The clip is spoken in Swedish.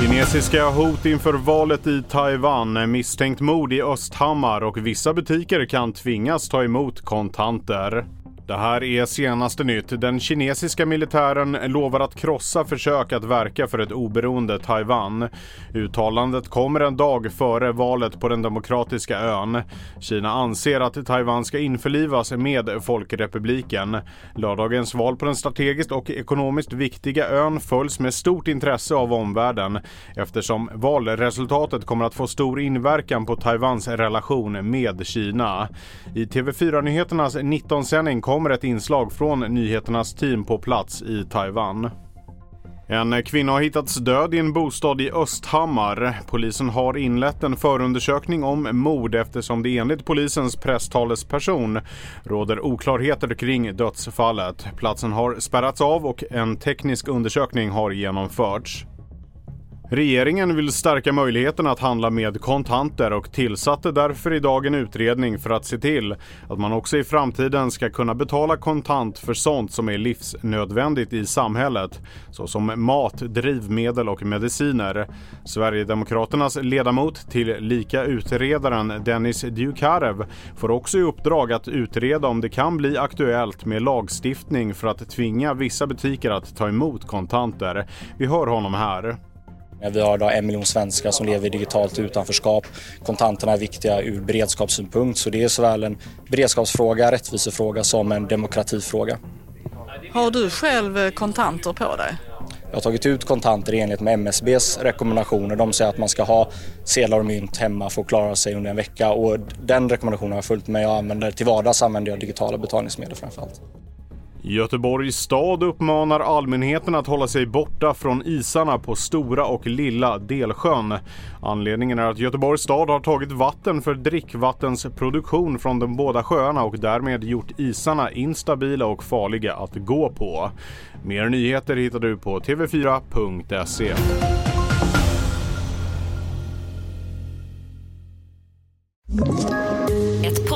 Kinesiska hot inför valet i Taiwan, misstänkt mord i Östhammar och vissa butiker kan tvingas ta emot kontanter. Det här är senaste nytt. Den kinesiska militären lovar att krossa försök att verka för ett oberoende Taiwan. Uttalandet kommer en dag före valet på den demokratiska ön. Kina anser att Taiwan ska införlivas med Folkrepubliken. Lördagens val på den strategiskt och ekonomiskt viktiga ön följs med stort intresse av omvärlden eftersom valresultatet kommer att få stor inverkan på Taiwans relation med Kina. I TV4-nyheternas 19-sändning kommer ett inslag från nyheternas team på plats i Taiwan. En kvinna har hittats död i en bostad i Östhammar. Polisen har inlett en förundersökning om mord eftersom det enligt polisens presstalesperson råder oklarheter kring dödsfallet. Platsen har spärrats av och en teknisk undersökning har genomförts. Regeringen vill stärka möjligheterna att handla med kontanter och tillsatte därför idag en utredning för att se till att man också i framtiden ska kunna betala kontant för sånt som är livsnödvändigt i samhället, såsom mat, drivmedel och mediciner. Sverigedemokraternas ledamot till lika utredaren Dennis Diukarev får också i uppdrag att utreda om det kan bli aktuellt med lagstiftning för att tvinga vissa butiker att ta emot kontanter. Vi hör honom här. Vi har idag en miljon svenskar som lever i digitalt utanförskap. Kontanterna är viktiga ur beredskapssynpunkt så det är såväl en beredskapsfråga, rättvisefråga som en demokratifråga. Har du själv kontanter på dig? Jag har tagit ut kontanter i enlighet med MSBs rekommendationer. De säger att man ska ha sedlar och mynt hemma för att klara sig under en vecka och den rekommendationen har jag följt med. Jag använder till vardags använder jag digitala betalningsmedel framförallt. Göteborgs stad uppmanar allmänheten att hålla sig borta från isarna på Stora och Lilla Delsjön. Anledningen är att Göteborgs stad har tagit vatten för drickvattensproduktion från de båda sjöarna och därmed gjort isarna instabila och farliga att gå på. Mer nyheter hittar du på tv4.se.